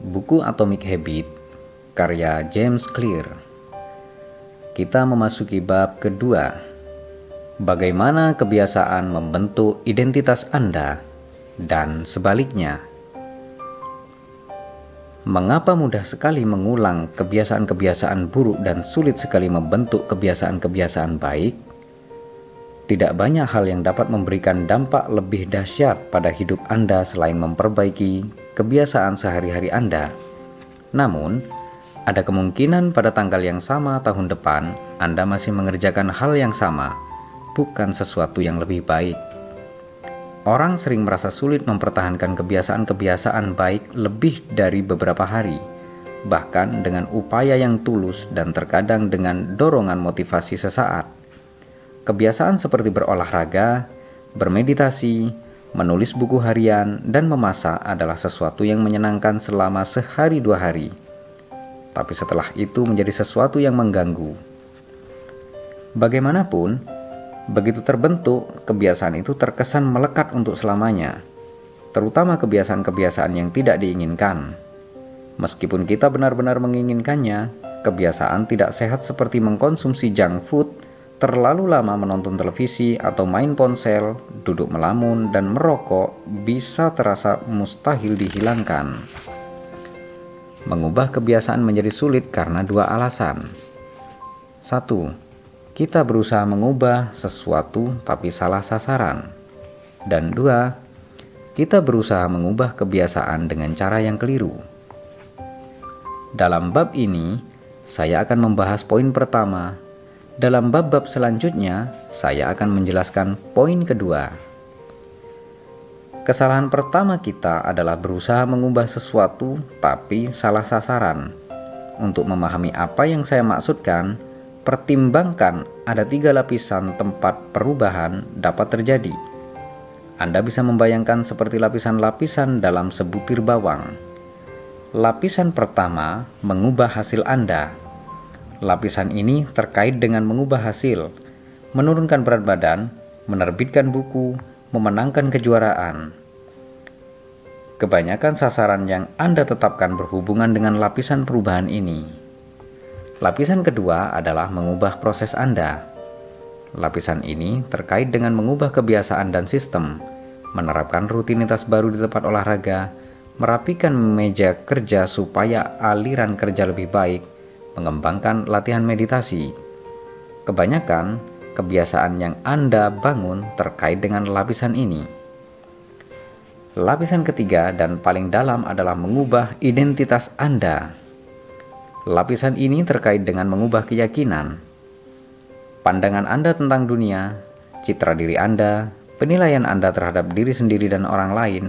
Buku Atomic Habit karya James Clear. Kita memasuki bab kedua. Bagaimana kebiasaan membentuk identitas Anda dan sebaliknya. Mengapa mudah sekali mengulang kebiasaan-kebiasaan buruk dan sulit sekali membentuk kebiasaan-kebiasaan baik? Tidak banyak hal yang dapat memberikan dampak lebih dahsyat pada hidup Anda selain memperbaiki kebiasaan sehari-hari Anda. Namun, ada kemungkinan pada tanggal yang sama tahun depan Anda masih mengerjakan hal yang sama, bukan sesuatu yang lebih baik. Orang sering merasa sulit mempertahankan kebiasaan-kebiasaan baik lebih dari beberapa hari, bahkan dengan upaya yang tulus dan terkadang dengan dorongan motivasi sesaat. Kebiasaan seperti berolahraga, bermeditasi, Menulis buku harian dan memasak adalah sesuatu yang menyenangkan selama sehari dua hari. Tapi setelah itu menjadi sesuatu yang mengganggu. Bagaimanapun, begitu terbentuk, kebiasaan itu terkesan melekat untuk selamanya. Terutama kebiasaan-kebiasaan yang tidak diinginkan. Meskipun kita benar-benar menginginkannya, kebiasaan tidak sehat seperti mengkonsumsi junk food terlalu lama menonton televisi atau main ponsel, duduk melamun, dan merokok bisa terasa mustahil dihilangkan. Mengubah kebiasaan menjadi sulit karena dua alasan. Satu, kita berusaha mengubah sesuatu tapi salah sasaran. Dan dua, kita berusaha mengubah kebiasaan dengan cara yang keliru. Dalam bab ini, saya akan membahas poin pertama dalam bab-bab selanjutnya, saya akan menjelaskan poin kedua. Kesalahan pertama kita adalah berusaha mengubah sesuatu, tapi salah sasaran. Untuk memahami apa yang saya maksudkan, pertimbangkan ada tiga lapisan tempat perubahan dapat terjadi. Anda bisa membayangkan seperti lapisan-lapisan dalam sebutir bawang. Lapisan pertama mengubah hasil Anda Lapisan ini terkait dengan mengubah hasil, menurunkan berat badan, menerbitkan buku, memenangkan kejuaraan. Kebanyakan sasaran yang Anda tetapkan berhubungan dengan lapisan perubahan ini. Lapisan kedua adalah mengubah proses Anda. Lapisan ini terkait dengan mengubah kebiasaan dan sistem, menerapkan rutinitas baru di tempat olahraga, merapikan meja kerja supaya aliran kerja lebih baik, mengembangkan latihan meditasi. Kebanyakan kebiasaan yang Anda bangun terkait dengan lapisan ini. Lapisan ketiga dan paling dalam adalah mengubah identitas Anda. Lapisan ini terkait dengan mengubah keyakinan, pandangan Anda tentang dunia, citra diri Anda, penilaian Anda terhadap diri sendiri dan orang lain,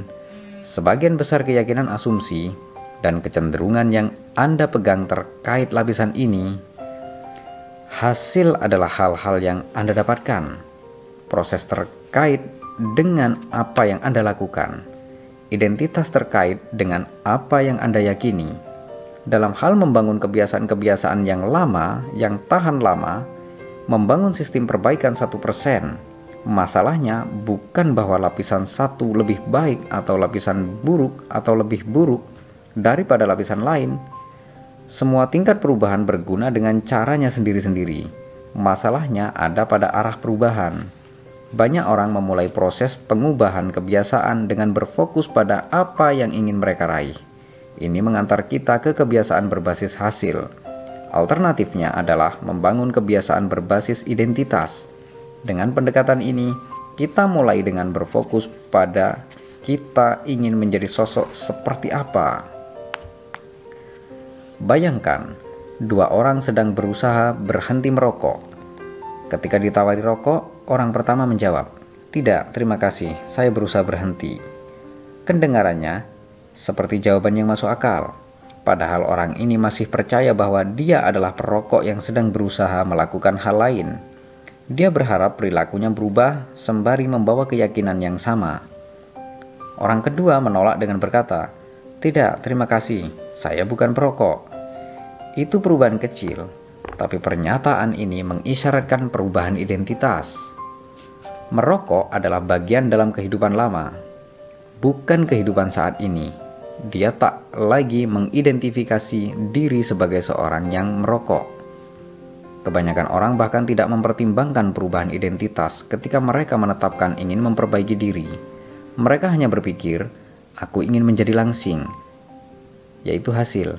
sebagian besar keyakinan asumsi, dan kecenderungan yang Anda pegang terkait lapisan ini, hasil adalah hal-hal yang Anda dapatkan, proses terkait dengan apa yang Anda lakukan, identitas terkait dengan apa yang Anda yakini. Dalam hal membangun kebiasaan-kebiasaan yang lama, yang tahan lama, membangun sistem perbaikan satu persen, masalahnya bukan bahwa lapisan satu lebih baik atau lapisan buruk atau lebih buruk, daripada lapisan lain. Semua tingkat perubahan berguna dengan caranya sendiri-sendiri. Masalahnya ada pada arah perubahan. Banyak orang memulai proses pengubahan kebiasaan dengan berfokus pada apa yang ingin mereka raih. Ini mengantar kita ke kebiasaan berbasis hasil. Alternatifnya adalah membangun kebiasaan berbasis identitas. Dengan pendekatan ini, kita mulai dengan berfokus pada kita ingin menjadi sosok seperti apa Bayangkan, dua orang sedang berusaha berhenti merokok. Ketika ditawari rokok, orang pertama menjawab, "Tidak, terima kasih, saya berusaha berhenti." Kendengarannya seperti jawaban yang masuk akal, padahal orang ini masih percaya bahwa dia adalah perokok yang sedang berusaha melakukan hal lain. Dia berharap perilakunya berubah sembari membawa keyakinan yang sama. Orang kedua menolak dengan berkata, "Tidak, terima kasih, saya bukan perokok." Itu perubahan kecil, tapi pernyataan ini mengisyaratkan perubahan identitas. Merokok adalah bagian dalam kehidupan lama, bukan kehidupan saat ini. dia tak lagi mengidentifikasi diri sebagai seorang yang merokok. Kebanyakan orang bahkan tidak mempertimbangkan perubahan identitas ketika mereka menetapkan ingin memperbaiki diri. Mereka hanya berpikir, "Aku ingin menjadi langsing," yaitu hasil.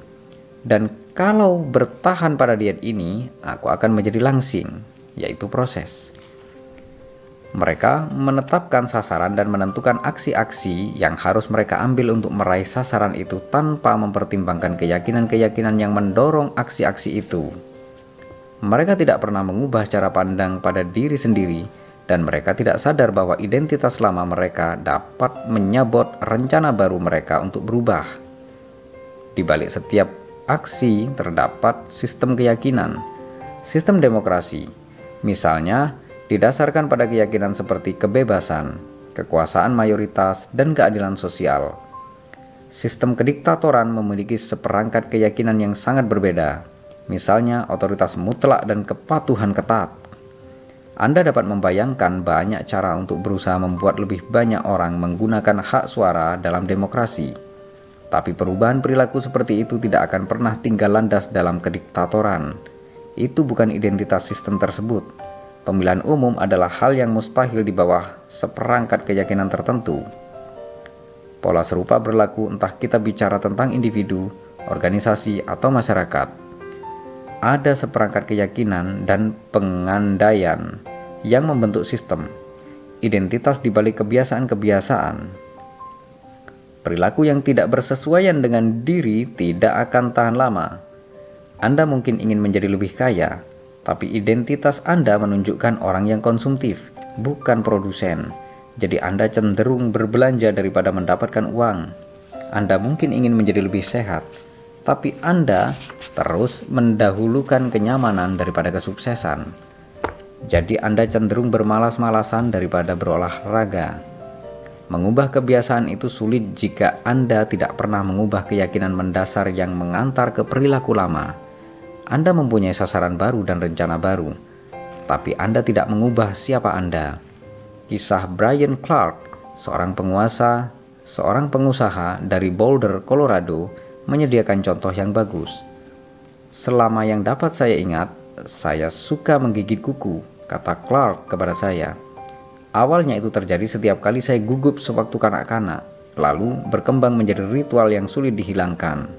Dan kalau bertahan pada diet ini, aku akan menjadi langsing, yaitu proses. Mereka menetapkan sasaran dan menentukan aksi-aksi yang harus mereka ambil untuk meraih sasaran itu tanpa mempertimbangkan keyakinan-keyakinan yang mendorong aksi-aksi itu. Mereka tidak pernah mengubah cara pandang pada diri sendiri, dan mereka tidak sadar bahwa identitas lama mereka dapat menyabot rencana baru mereka untuk berubah. Di balik setiap aksi terdapat sistem keyakinan, sistem demokrasi, misalnya didasarkan pada keyakinan seperti kebebasan, kekuasaan mayoritas, dan keadilan sosial. Sistem kediktatoran memiliki seperangkat keyakinan yang sangat berbeda, misalnya otoritas mutlak dan kepatuhan ketat. Anda dapat membayangkan banyak cara untuk berusaha membuat lebih banyak orang menggunakan hak suara dalam demokrasi. Tapi perubahan perilaku seperti itu tidak akan pernah tinggal landas dalam kediktatoran. Itu bukan identitas sistem tersebut, Pemilihan umum adalah hal yang mustahil di bawah seperangkat keyakinan tertentu. Pola serupa berlaku entah kita bicara tentang individu, organisasi, atau masyarakat. Ada seperangkat keyakinan dan pengandaian yang membentuk sistem, identitas di balik kebiasaan-kebiasaan. Perilaku yang tidak bersesuaian dengan diri tidak akan tahan lama. Anda mungkin ingin menjadi lebih kaya, tapi identitas Anda menunjukkan orang yang konsumtif, bukan produsen. Jadi Anda cenderung berbelanja daripada mendapatkan uang. Anda mungkin ingin menjadi lebih sehat, tapi Anda terus mendahulukan kenyamanan daripada kesuksesan. Jadi Anda cenderung bermalas-malasan daripada berolahraga. Mengubah kebiasaan itu sulit jika Anda tidak pernah mengubah keyakinan mendasar yang mengantar ke perilaku lama. Anda mempunyai sasaran baru dan rencana baru, tapi Anda tidak mengubah siapa Anda. Kisah Brian Clark, seorang penguasa, seorang pengusaha dari Boulder, Colorado, menyediakan contoh yang bagus. Selama yang dapat saya ingat, saya suka menggigit kuku, kata Clark kepada saya. Awalnya itu terjadi setiap kali saya gugup sewaktu kanak-kanak, lalu berkembang menjadi ritual yang sulit dihilangkan.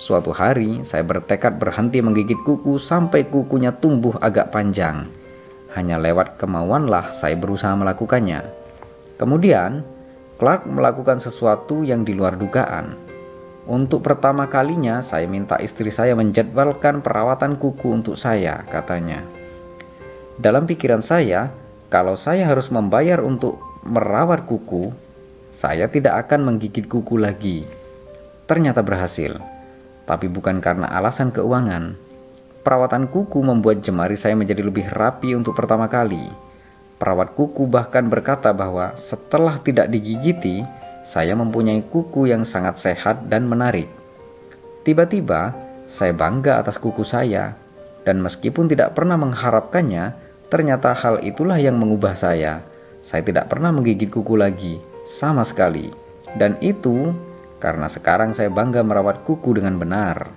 Suatu hari, saya bertekad berhenti menggigit kuku sampai kukunya tumbuh agak panjang. Hanya lewat kemauanlah saya berusaha melakukannya. Kemudian, Clark melakukan sesuatu yang di luar dugaan. Untuk pertama kalinya, saya minta istri saya menjadwalkan perawatan kuku untuk saya, katanya. Dalam pikiran saya, kalau saya harus membayar untuk merawat kuku, saya tidak akan menggigit kuku lagi. Ternyata berhasil tapi bukan karena alasan keuangan. Perawatan kuku membuat jemari saya menjadi lebih rapi untuk pertama kali. Perawat kuku bahkan berkata bahwa setelah tidak digigiti, saya mempunyai kuku yang sangat sehat dan menarik. Tiba-tiba, saya bangga atas kuku saya, dan meskipun tidak pernah mengharapkannya, ternyata hal itulah yang mengubah saya. Saya tidak pernah menggigit kuku lagi, sama sekali, dan itu karena sekarang saya bangga merawat kuku dengan benar.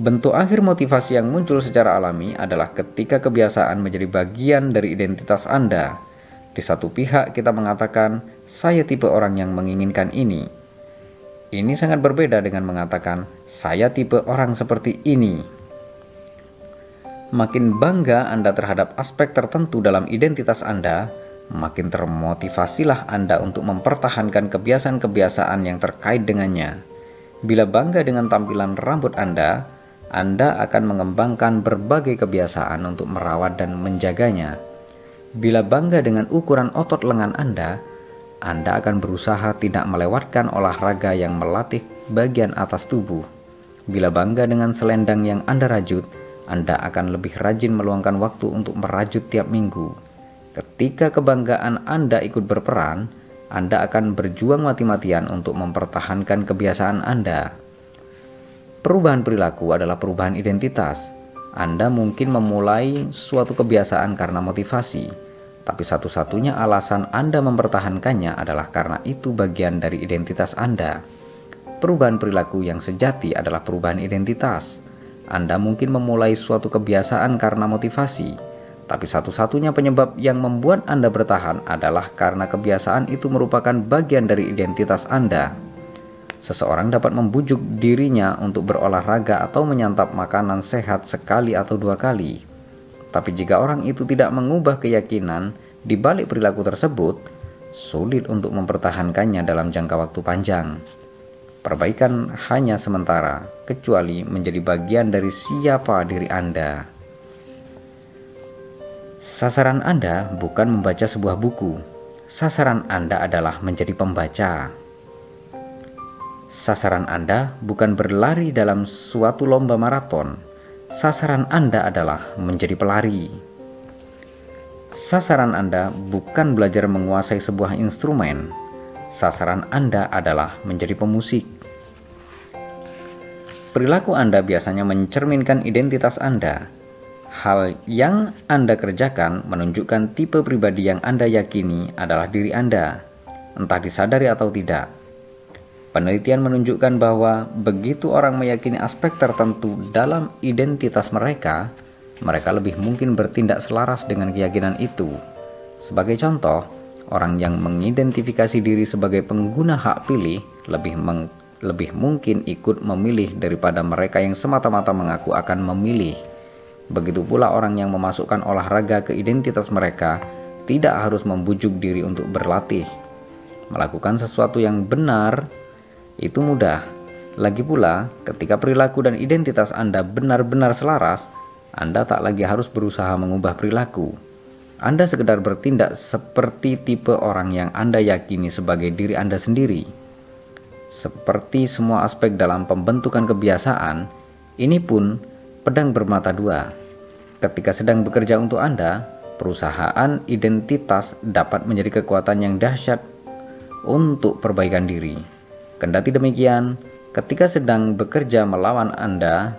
Bentuk akhir motivasi yang muncul secara alami adalah ketika kebiasaan menjadi bagian dari identitas Anda. Di satu pihak, kita mengatakan, "Saya tipe orang yang menginginkan ini." Ini sangat berbeda dengan mengatakan, "Saya tipe orang seperti ini." Makin bangga Anda terhadap aspek tertentu dalam identitas Anda, makin termotivasilah Anda untuk mempertahankan kebiasaan-kebiasaan yang terkait dengannya. Bila bangga dengan tampilan rambut Anda, Anda akan mengembangkan berbagai kebiasaan untuk merawat dan menjaganya. Bila bangga dengan ukuran otot lengan Anda, Anda akan berusaha tidak melewatkan olahraga yang melatih bagian atas tubuh. Bila bangga dengan selendang yang Anda rajut, Anda akan lebih rajin meluangkan waktu untuk merajut tiap minggu. Ketika kebanggaan Anda ikut berperan, Anda akan berjuang mati-matian untuk mempertahankan kebiasaan Anda. Perubahan perilaku adalah perubahan identitas. Anda mungkin memulai suatu kebiasaan karena motivasi, tapi satu-satunya alasan Anda mempertahankannya adalah karena itu bagian dari identitas Anda. perubahan perilaku yang sejati adalah perubahan identitas. Anda mungkin memulai suatu kebiasaan karena motivasi, tapi satu-satunya penyebab yang membuat Anda bertahan adalah karena kebiasaan itu merupakan bagian dari identitas Anda. Seseorang dapat membujuk dirinya untuk berolahraga atau menyantap makanan sehat sekali atau dua kali. Tapi jika orang itu tidak mengubah keyakinan di balik perilaku tersebut, sulit untuk mempertahankannya dalam jangka waktu panjang. Perbaikan hanya sementara, kecuali menjadi bagian dari siapa diri Anda. Sasaran Anda bukan membaca sebuah buku, sasaran Anda adalah menjadi pembaca. Sasaran Anda bukan berlari dalam suatu lomba maraton, sasaran Anda adalah menjadi pelari. Sasaran Anda bukan belajar menguasai sebuah instrumen, sasaran Anda adalah menjadi pemusik. Perilaku Anda biasanya mencerminkan identitas Anda. Hal yang Anda kerjakan menunjukkan tipe pribadi yang Anda yakini adalah diri Anda, entah disadari atau tidak. Penelitian menunjukkan bahwa begitu orang meyakini aspek tertentu dalam identitas mereka, mereka lebih mungkin bertindak selaras dengan keyakinan itu. Sebagai contoh, orang yang mengidentifikasi diri sebagai pengguna hak pilih lebih meng, lebih mungkin ikut memilih daripada mereka yang semata-mata mengaku akan memilih. Begitu pula orang yang memasukkan olahraga ke identitas mereka tidak harus membujuk diri untuk berlatih. Melakukan sesuatu yang benar itu mudah. Lagi pula, ketika perilaku dan identitas Anda benar-benar selaras, anda tak lagi harus berusaha mengubah perilaku. Anda sekedar bertindak seperti tipe orang yang Anda yakini sebagai diri Anda sendiri. Seperti semua aspek dalam pembentukan kebiasaan, ini pun pedang bermata dua. Ketika sedang bekerja untuk Anda, perusahaan identitas dapat menjadi kekuatan yang dahsyat untuk perbaikan diri. Kendati demikian, ketika sedang bekerja melawan Anda,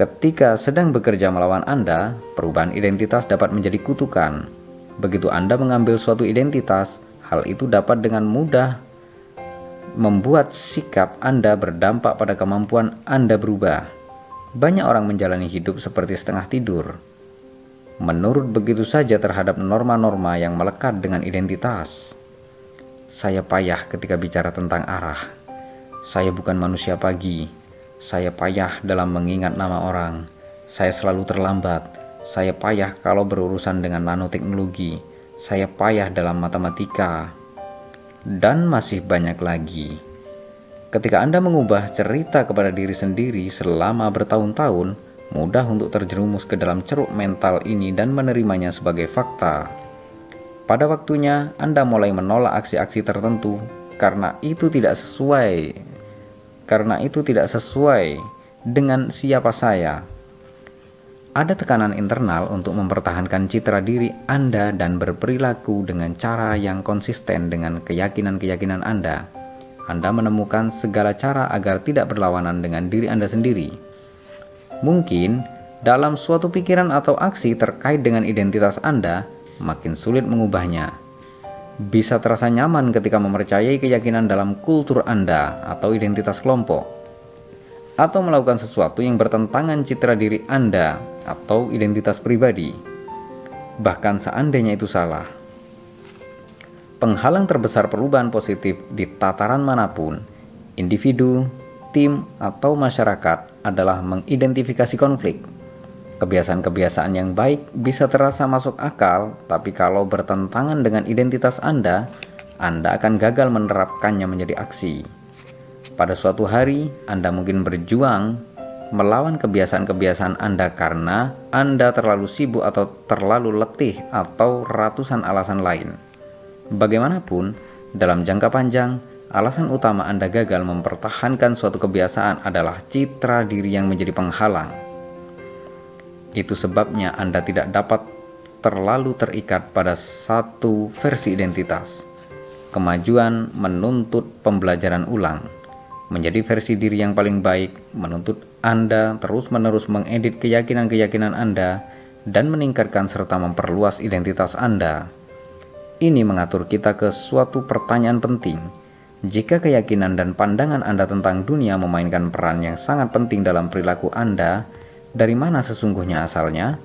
Ketika sedang bekerja melawan Anda, perubahan identitas dapat menjadi kutukan. Begitu Anda mengambil suatu identitas, hal itu dapat dengan mudah membuat sikap Anda berdampak pada kemampuan Anda berubah. Banyak orang menjalani hidup seperti setengah tidur. Menurut begitu saja terhadap norma-norma yang melekat dengan identitas. Saya payah ketika bicara tentang arah. Saya bukan manusia pagi saya payah dalam mengingat nama orang. Saya selalu terlambat. Saya payah kalau berurusan dengan nanoteknologi. Saya payah dalam matematika. Dan masih banyak lagi. Ketika Anda mengubah cerita kepada diri sendiri selama bertahun-tahun, mudah untuk terjerumus ke dalam ceruk mental ini dan menerimanya sebagai fakta. Pada waktunya, Anda mulai menolak aksi-aksi tertentu karena itu tidak sesuai karena itu tidak sesuai dengan siapa saya. Ada tekanan internal untuk mempertahankan citra diri Anda dan berperilaku dengan cara yang konsisten dengan keyakinan-keyakinan Anda. Anda menemukan segala cara agar tidak berlawanan dengan diri Anda sendiri. Mungkin dalam suatu pikiran atau aksi terkait dengan identitas Anda, makin sulit mengubahnya bisa terasa nyaman ketika mempercayai keyakinan dalam kultur Anda atau identitas kelompok, atau melakukan sesuatu yang bertentangan citra diri Anda atau identitas pribadi, bahkan seandainya itu salah. Penghalang terbesar perubahan positif di tataran mana pun, individu, tim, atau masyarakat adalah mengidentifikasi konflik Kebiasaan-kebiasaan yang baik bisa terasa masuk akal, tapi kalau bertentangan dengan identitas Anda, Anda akan gagal menerapkannya menjadi aksi. Pada suatu hari, Anda mungkin berjuang melawan kebiasaan-kebiasaan Anda karena Anda terlalu sibuk atau terlalu letih atau ratusan alasan lain. Bagaimanapun, dalam jangka panjang, alasan utama Anda gagal mempertahankan suatu kebiasaan adalah citra diri yang menjadi penghalang. Itu sebabnya Anda tidak dapat terlalu terikat pada satu versi identitas. Kemajuan menuntut pembelajaran ulang. Menjadi versi diri yang paling baik menuntut Anda terus-menerus mengedit keyakinan-keyakinan Anda dan meningkatkan serta memperluas identitas Anda. Ini mengatur kita ke suatu pertanyaan penting. Jika keyakinan dan pandangan Anda tentang dunia memainkan peran yang sangat penting dalam perilaku Anda, dari mana sesungguhnya asalnya?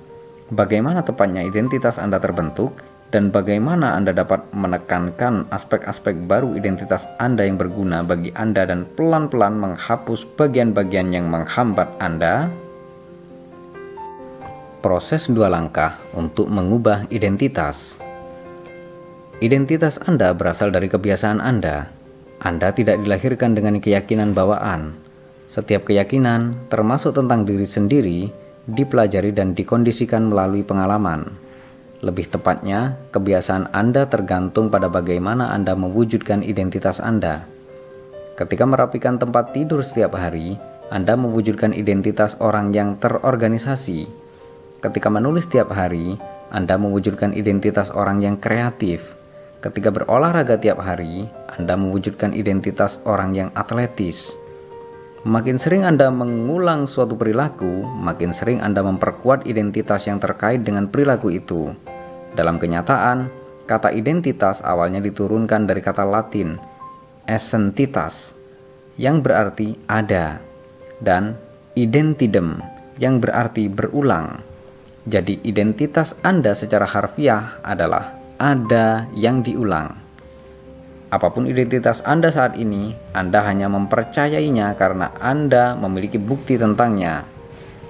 Bagaimana tepatnya identitas Anda terbentuk? Dan bagaimana Anda dapat menekankan aspek-aspek baru identitas Anda yang berguna bagi Anda dan pelan-pelan menghapus bagian-bagian yang menghambat Anda? Proses dua langkah untuk mengubah identitas. Identitas Anda berasal dari kebiasaan Anda. Anda tidak dilahirkan dengan keyakinan bawaan. Setiap keyakinan, termasuk tentang diri sendiri, dipelajari dan dikondisikan melalui pengalaman. Lebih tepatnya, kebiasaan Anda tergantung pada bagaimana Anda mewujudkan identitas Anda. Ketika merapikan tempat tidur setiap hari, Anda mewujudkan identitas orang yang terorganisasi. Ketika menulis setiap hari, Anda mewujudkan identitas orang yang kreatif. Ketika berolahraga tiap hari, Anda mewujudkan identitas orang yang atletis. Makin sering Anda mengulang suatu perilaku, makin sering Anda memperkuat identitas yang terkait dengan perilaku itu. Dalam kenyataan, kata identitas awalnya diturunkan dari kata Latin essentitas yang berarti ada dan identidem yang berarti berulang. Jadi identitas Anda secara harfiah adalah ada yang diulang. Apa pun identitas Anda saat ini, Anda hanya mempercayainya karena Anda memiliki bukti tentangnya.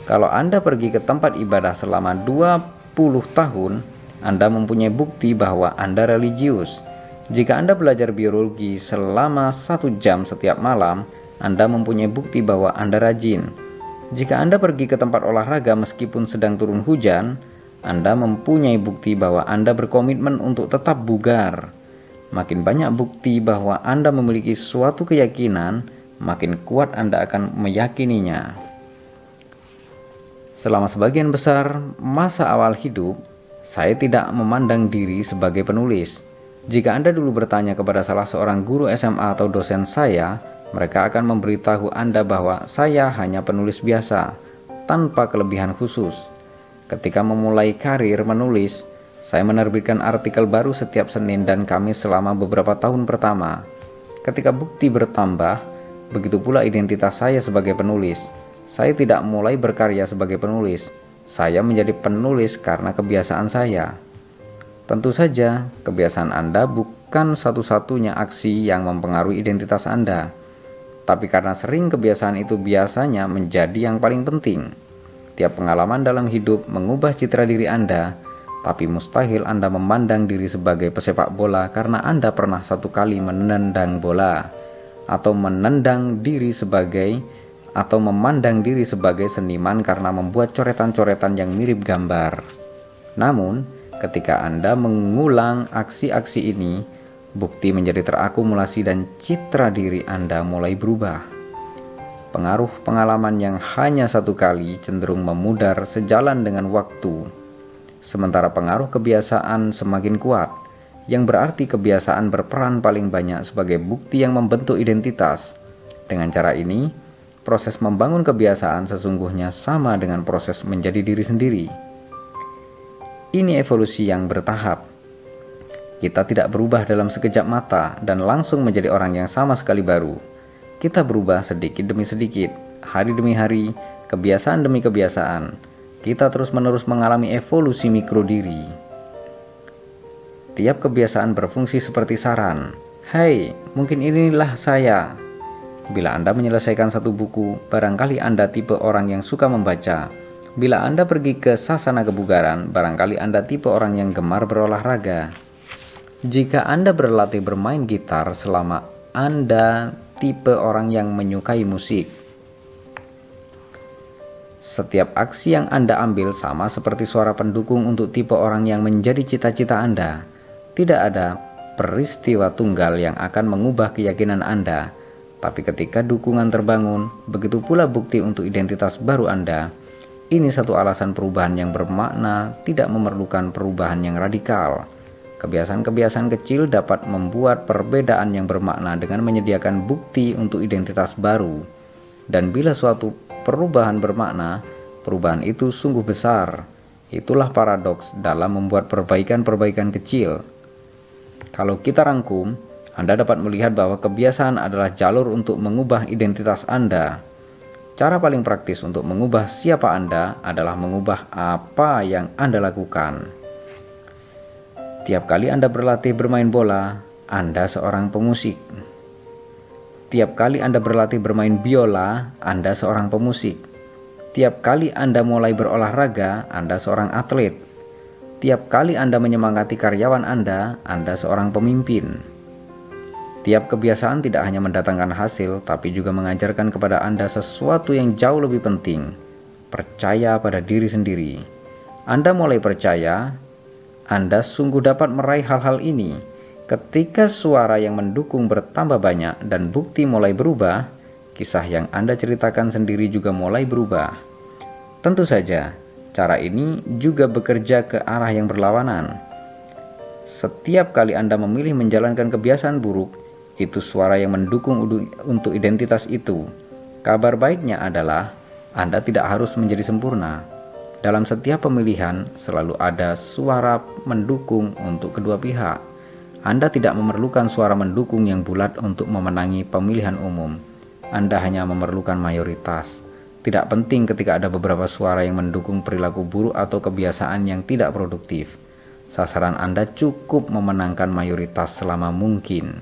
Kalau Anda pergi ke tempat ibadah selama 20 tahun, Anda mempunyai bukti bahwa Anda religius. Jika Anda belajar biologi selama satu jam setiap malam, Anda mempunyai bukti bahwa Anda rajin. Jika Anda pergi ke tempat olahraga meskipun sedang turun hujan, Anda mempunyai bukti bahwa Anda berkomitmen untuk tetap bugar. Makin banyak bukti bahwa Anda memiliki suatu keyakinan, makin kuat Anda akan meyakininya. Selama sebagian besar masa awal hidup, saya tidak memandang diri sebagai penulis. Jika Anda dulu bertanya kepada salah seorang guru SMA atau dosen saya, mereka akan memberitahu Anda bahwa saya hanya penulis biasa, tanpa kelebihan khusus. Ketika memulai karir menulis, saya menerbitkan artikel baru setiap Senin dan Kamis selama beberapa tahun pertama. Ketika bukti bertambah, begitu pula identitas saya sebagai penulis. Saya tidak mulai berkarya sebagai penulis. Saya menjadi penulis karena kebiasaan saya. Tentu saja, kebiasaan Anda bukan satu-satunya aksi yang mempengaruhi identitas Anda. Tapi karena sering kebiasaan itu biasanya menjadi yang paling penting. Tiap pengalaman dalam hidup mengubah citra diri Anda, tapi mustahil Anda memandang diri sebagai pesepak bola karena Anda pernah satu kali menendang bola atau menendang diri sebagai atau memandang diri sebagai seniman karena membuat coretan-coretan yang mirip gambar. Namun, ketika Anda mengulang aksi-aksi ini, bukti menjadi terakumulasi dan citra diri Anda mulai berubah. Pengaruh pengalaman yang hanya satu kali cenderung memudar sejalan dengan waktu sementara pengaruh kebiasaan semakin kuat, yang berarti kebiasaan berperan paling banyak sebagai bukti yang membentuk identitas. Dengan cara ini, proses membangun kebiasaan sesungguhnya sama dengan proses menjadi diri sendiri. Ini evolusi yang bertahap. Kita tidak berubah dalam sekejap mata dan langsung menjadi orang yang sama sekali baru. Kita berubah sedikit demi sedikit, hari demi hari, kebiasaan demi kebiasaan kita terus-menerus mengalami evolusi mikro diri. Tiap kebiasaan berfungsi seperti saran. Hai, mungkin inilah saya. Bila Anda menyelesaikan satu buku, barangkali Anda tipe orang yang suka membaca. Bila Anda pergi ke sasana kebugaran, barangkali Anda tipe orang yang gemar berolahraga. Jika Anda berlatih bermain gitar selama Anda tipe orang yang menyukai musik, setiap aksi yang Anda ambil sama seperti suara pendukung untuk tipe orang yang menjadi cita-cita Anda. Tidak ada peristiwa tunggal yang akan mengubah keyakinan Anda, tapi ketika dukungan terbangun, begitu pula bukti untuk identitas baru Anda. Ini satu alasan perubahan yang bermakna tidak memerlukan perubahan yang radikal. Kebiasaan-kebiasaan kecil dapat membuat perbedaan yang bermakna dengan menyediakan bukti untuk identitas baru. Dan bila suatu perubahan bermakna, perubahan itu sungguh besar. Itulah paradoks dalam membuat perbaikan-perbaikan kecil. Kalau kita rangkum, Anda dapat melihat bahwa kebiasaan adalah jalur untuk mengubah identitas Anda. Cara paling praktis untuk mengubah siapa Anda adalah mengubah apa yang Anda lakukan. Tiap kali Anda berlatih bermain bola, Anda seorang pemusik. Tiap kali Anda berlatih bermain biola, Anda seorang pemusik. Tiap kali Anda mulai berolahraga, Anda seorang atlet. Tiap kali Anda menyemangati karyawan Anda, Anda seorang pemimpin. Tiap kebiasaan tidak hanya mendatangkan hasil, tapi juga mengajarkan kepada Anda sesuatu yang jauh lebih penting: percaya pada diri sendiri. Anda mulai percaya, Anda sungguh dapat meraih hal-hal ini. Ketika suara yang mendukung bertambah banyak dan bukti mulai berubah, kisah yang Anda ceritakan sendiri juga mulai berubah. Tentu saja, cara ini juga bekerja ke arah yang berlawanan. Setiap kali Anda memilih menjalankan kebiasaan buruk, itu suara yang mendukung untuk identitas itu. Kabar baiknya adalah Anda tidak harus menjadi sempurna. Dalam setiap pemilihan selalu ada suara mendukung untuk kedua pihak. Anda tidak memerlukan suara mendukung yang bulat untuk memenangi pemilihan umum. Anda hanya memerlukan mayoritas. Tidak penting ketika ada beberapa suara yang mendukung perilaku buruk atau kebiasaan yang tidak produktif. Sasaran Anda cukup memenangkan mayoritas selama mungkin.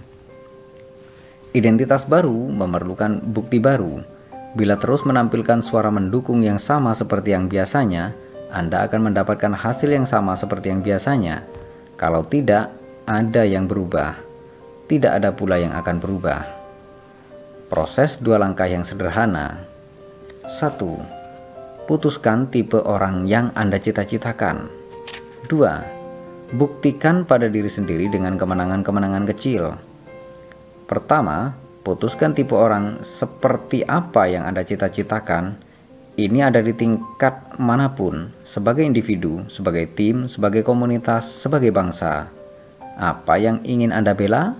Identitas baru memerlukan bukti baru. Bila terus menampilkan suara mendukung yang sama seperti yang biasanya, Anda akan mendapatkan hasil yang sama seperti yang biasanya. Kalau tidak, ada yang berubah. Tidak ada pula yang akan berubah. Proses dua langkah yang sederhana. 1. Putuskan tipe orang yang Anda cita-citakan. 2. Buktikan pada diri sendiri dengan kemenangan-kemenangan kecil. Pertama, putuskan tipe orang seperti apa yang Anda cita-citakan. Ini ada di tingkat mana pun, sebagai individu, sebagai tim, sebagai komunitas, sebagai bangsa. Apa yang ingin Anda bela?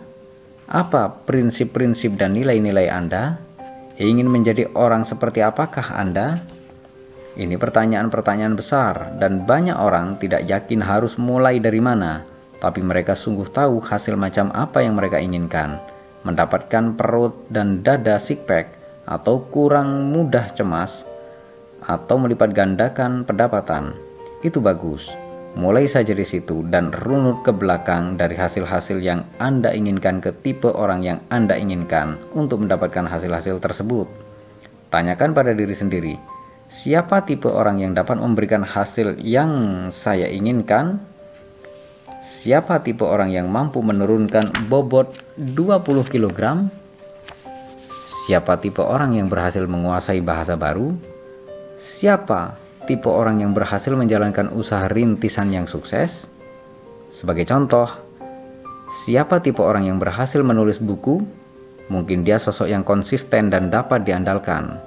Apa prinsip-prinsip dan nilai-nilai Anda? Ingin menjadi orang seperti apakah Anda? Ini pertanyaan-pertanyaan besar, dan banyak orang tidak yakin harus mulai dari mana, tapi mereka sungguh tahu hasil macam apa yang mereka inginkan mendapatkan perut dan dada six-pack atau kurang mudah cemas atau melipat gandakan pendapatan, itu bagus. Mulai saja di situ dan runut ke belakang dari hasil-hasil yang Anda inginkan ke tipe orang yang Anda inginkan untuk mendapatkan hasil-hasil tersebut. Tanyakan pada diri sendiri, siapa tipe orang yang dapat memberikan hasil yang saya inginkan Siapa tipe orang yang mampu menurunkan bobot 20 kg? Siapa tipe orang yang berhasil menguasai bahasa baru? Siapa tipe orang yang berhasil menjalankan usaha rintisan yang sukses? Sebagai contoh, siapa tipe orang yang berhasil menulis buku? Mungkin dia sosok yang konsisten dan dapat diandalkan.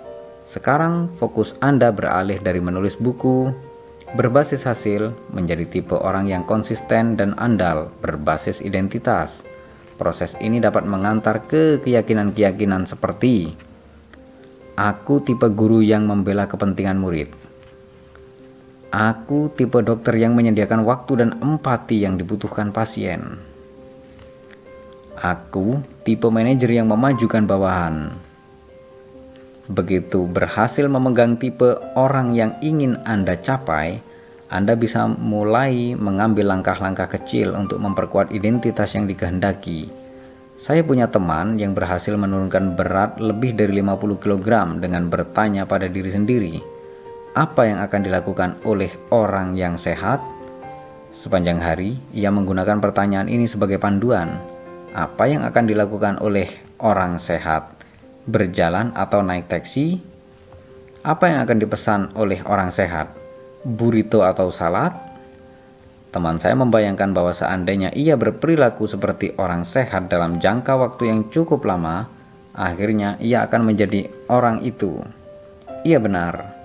Sekarang fokus Anda beralih dari menulis buku berbasis hasil menjadi tipe orang yang konsisten dan andal berbasis identitas. Proses ini dapat mengantar ke keyakinan-keyakinan seperti Aku tipe guru yang membela kepentingan murid. Aku tipe dokter yang menyediakan waktu dan empati yang dibutuhkan pasien. Aku tipe manajer yang memajukan bawahan. Begitu berhasil memegang tipe orang yang ingin Anda capai, Anda bisa mulai mengambil langkah-langkah kecil untuk memperkuat identitas yang dikehendaki. Saya punya teman yang berhasil menurunkan berat lebih dari 50 kg dengan bertanya pada diri sendiri, apa yang akan dilakukan oleh orang yang sehat? Sepanjang hari, ia menggunakan pertanyaan ini sebagai panduan. Apa yang akan dilakukan oleh orang sehat? berjalan atau naik taksi? Apa yang akan dipesan oleh orang sehat? Burrito atau salad? Teman saya membayangkan bahwa seandainya ia berperilaku seperti orang sehat dalam jangka waktu yang cukup lama, akhirnya ia akan menjadi orang itu. Ia benar.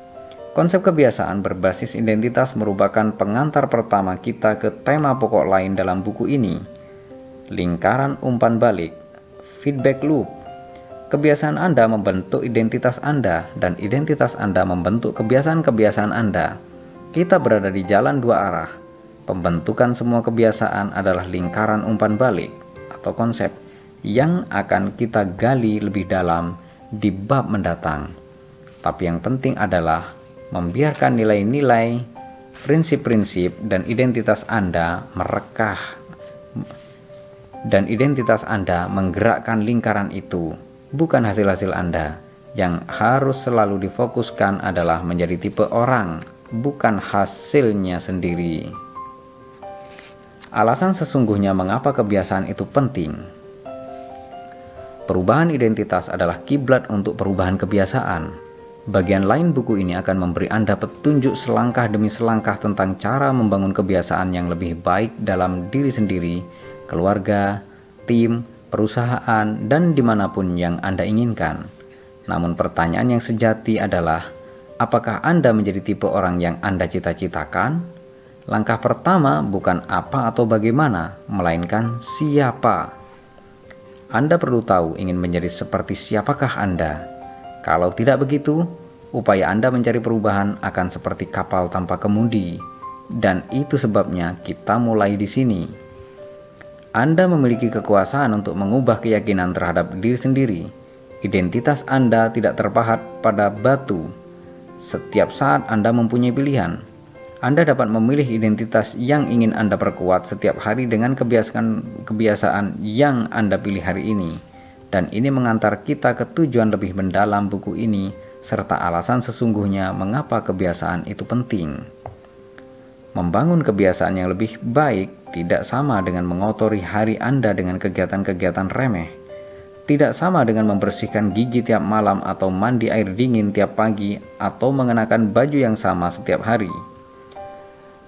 Konsep kebiasaan berbasis identitas merupakan pengantar pertama kita ke tema pokok lain dalam buku ini. Lingkaran umpan balik, feedback loop, Kebiasaan Anda membentuk identitas Anda, dan identitas Anda membentuk kebiasaan-kebiasaan Anda. Kita berada di jalan dua arah. Pembentukan semua kebiasaan adalah lingkaran umpan balik atau konsep yang akan kita gali lebih dalam di bab mendatang. Tapi yang penting adalah membiarkan nilai-nilai, prinsip-prinsip, dan identitas Anda merekah dan identitas Anda menggerakkan lingkaran itu, bukan hasil-hasil Anda. Yang harus selalu difokuskan adalah menjadi tipe orang, bukan hasilnya sendiri. Alasan sesungguhnya mengapa kebiasaan itu penting. Perubahan identitas adalah kiblat untuk perubahan kebiasaan. Bagian lain buku ini akan memberi Anda petunjuk selangkah demi selangkah tentang cara membangun kebiasaan yang lebih baik dalam diri sendiri, keluarga, tim, perusahaan, dan di mana pun yang Anda inginkan. Namun pertanyaan yang sejati adalah, apakah Anda menjadi tipe orang yang Anda cita-citakan? Langkah pertama bukan apa atau bagaimana, melainkan siapa. Anda perlu tahu ingin menjadi seperti siapakah Anda. Kalau tidak begitu, upaya Anda mencari perubahan akan seperti kapal tanpa kemudi. Dan itu sebabnya kita mulai di sini. Anda memiliki kekuasaan untuk mengubah keyakinan terhadap diri sendiri. Identitas Anda tidak terpahat pada batu. Setiap saat Anda mempunyai pilihan anda dapat memilih identitas yang ingin Anda perkuat setiap hari dengan kebiasaan-kebiasaan yang Anda pilih hari ini. Dan ini mengantar kita ke tujuan lebih mendalam buku ini serta alasan sesungguhnya mengapa kebiasaan itu penting. Membangun kebiasaan yang lebih baik tidak sama dengan mengotori hari Anda dengan kegiatan-kegiatan remeh. Tidak sama dengan membersihkan gigi tiap malam atau mandi air dingin tiap pagi atau mengenakan baju yang sama setiap hari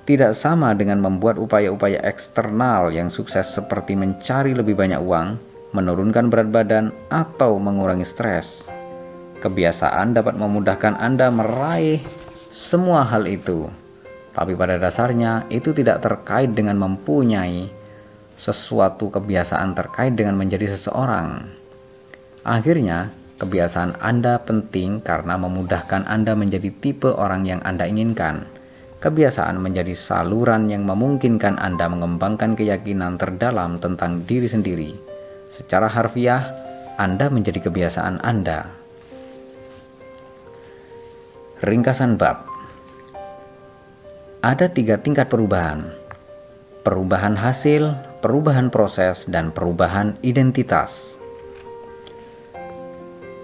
tidak sama dengan membuat upaya-upaya eksternal yang sukses seperti mencari lebih banyak uang, menurunkan berat badan, atau mengurangi stres. Kebiasaan dapat memudahkan Anda meraih semua hal itu, tapi pada dasarnya itu tidak terkait dengan mempunyai sesuatu kebiasaan terkait dengan menjadi seseorang. Akhirnya, kebiasaan Anda penting karena memudahkan Anda menjadi tipe orang yang Anda inginkan Kebiasaan menjadi saluran yang memungkinkan Anda mengembangkan keyakinan terdalam tentang diri sendiri. Secara harfiah, Anda menjadi kebiasaan Anda. Ringkasan bab Ada tiga tingkat perubahan. Perubahan hasil, perubahan proses, dan perubahan identitas.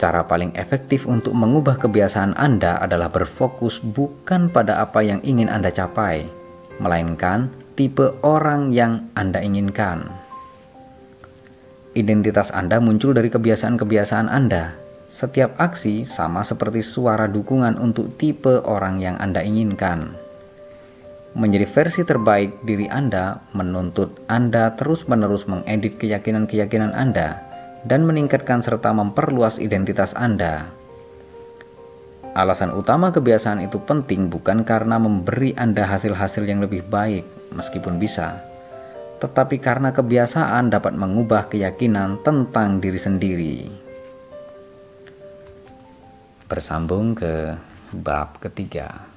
Cara paling efektif untuk mengubah kebiasaan Anda adalah berfokus bukan pada apa yang ingin Anda capai, melainkan tipe orang yang Anda inginkan. Identitas Anda muncul dari kebiasaan-kebiasaan Anda. Setiap aksi sama seperti suara dukungan untuk tipe orang yang Anda inginkan. Menjadi versi terbaik diri Anda menuntut Anda terus-menerus mengedit keyakinan-keyakinan Anda dan meningkatkan serta memperluas identitas Anda. Alasan utama kebiasaan itu penting bukan karena memberi Anda hasil-hasil yang lebih baik, meskipun bisa, tetapi karena kebiasaan dapat mengubah keyakinan tentang diri sendiri. Bersambung ke bab ketiga.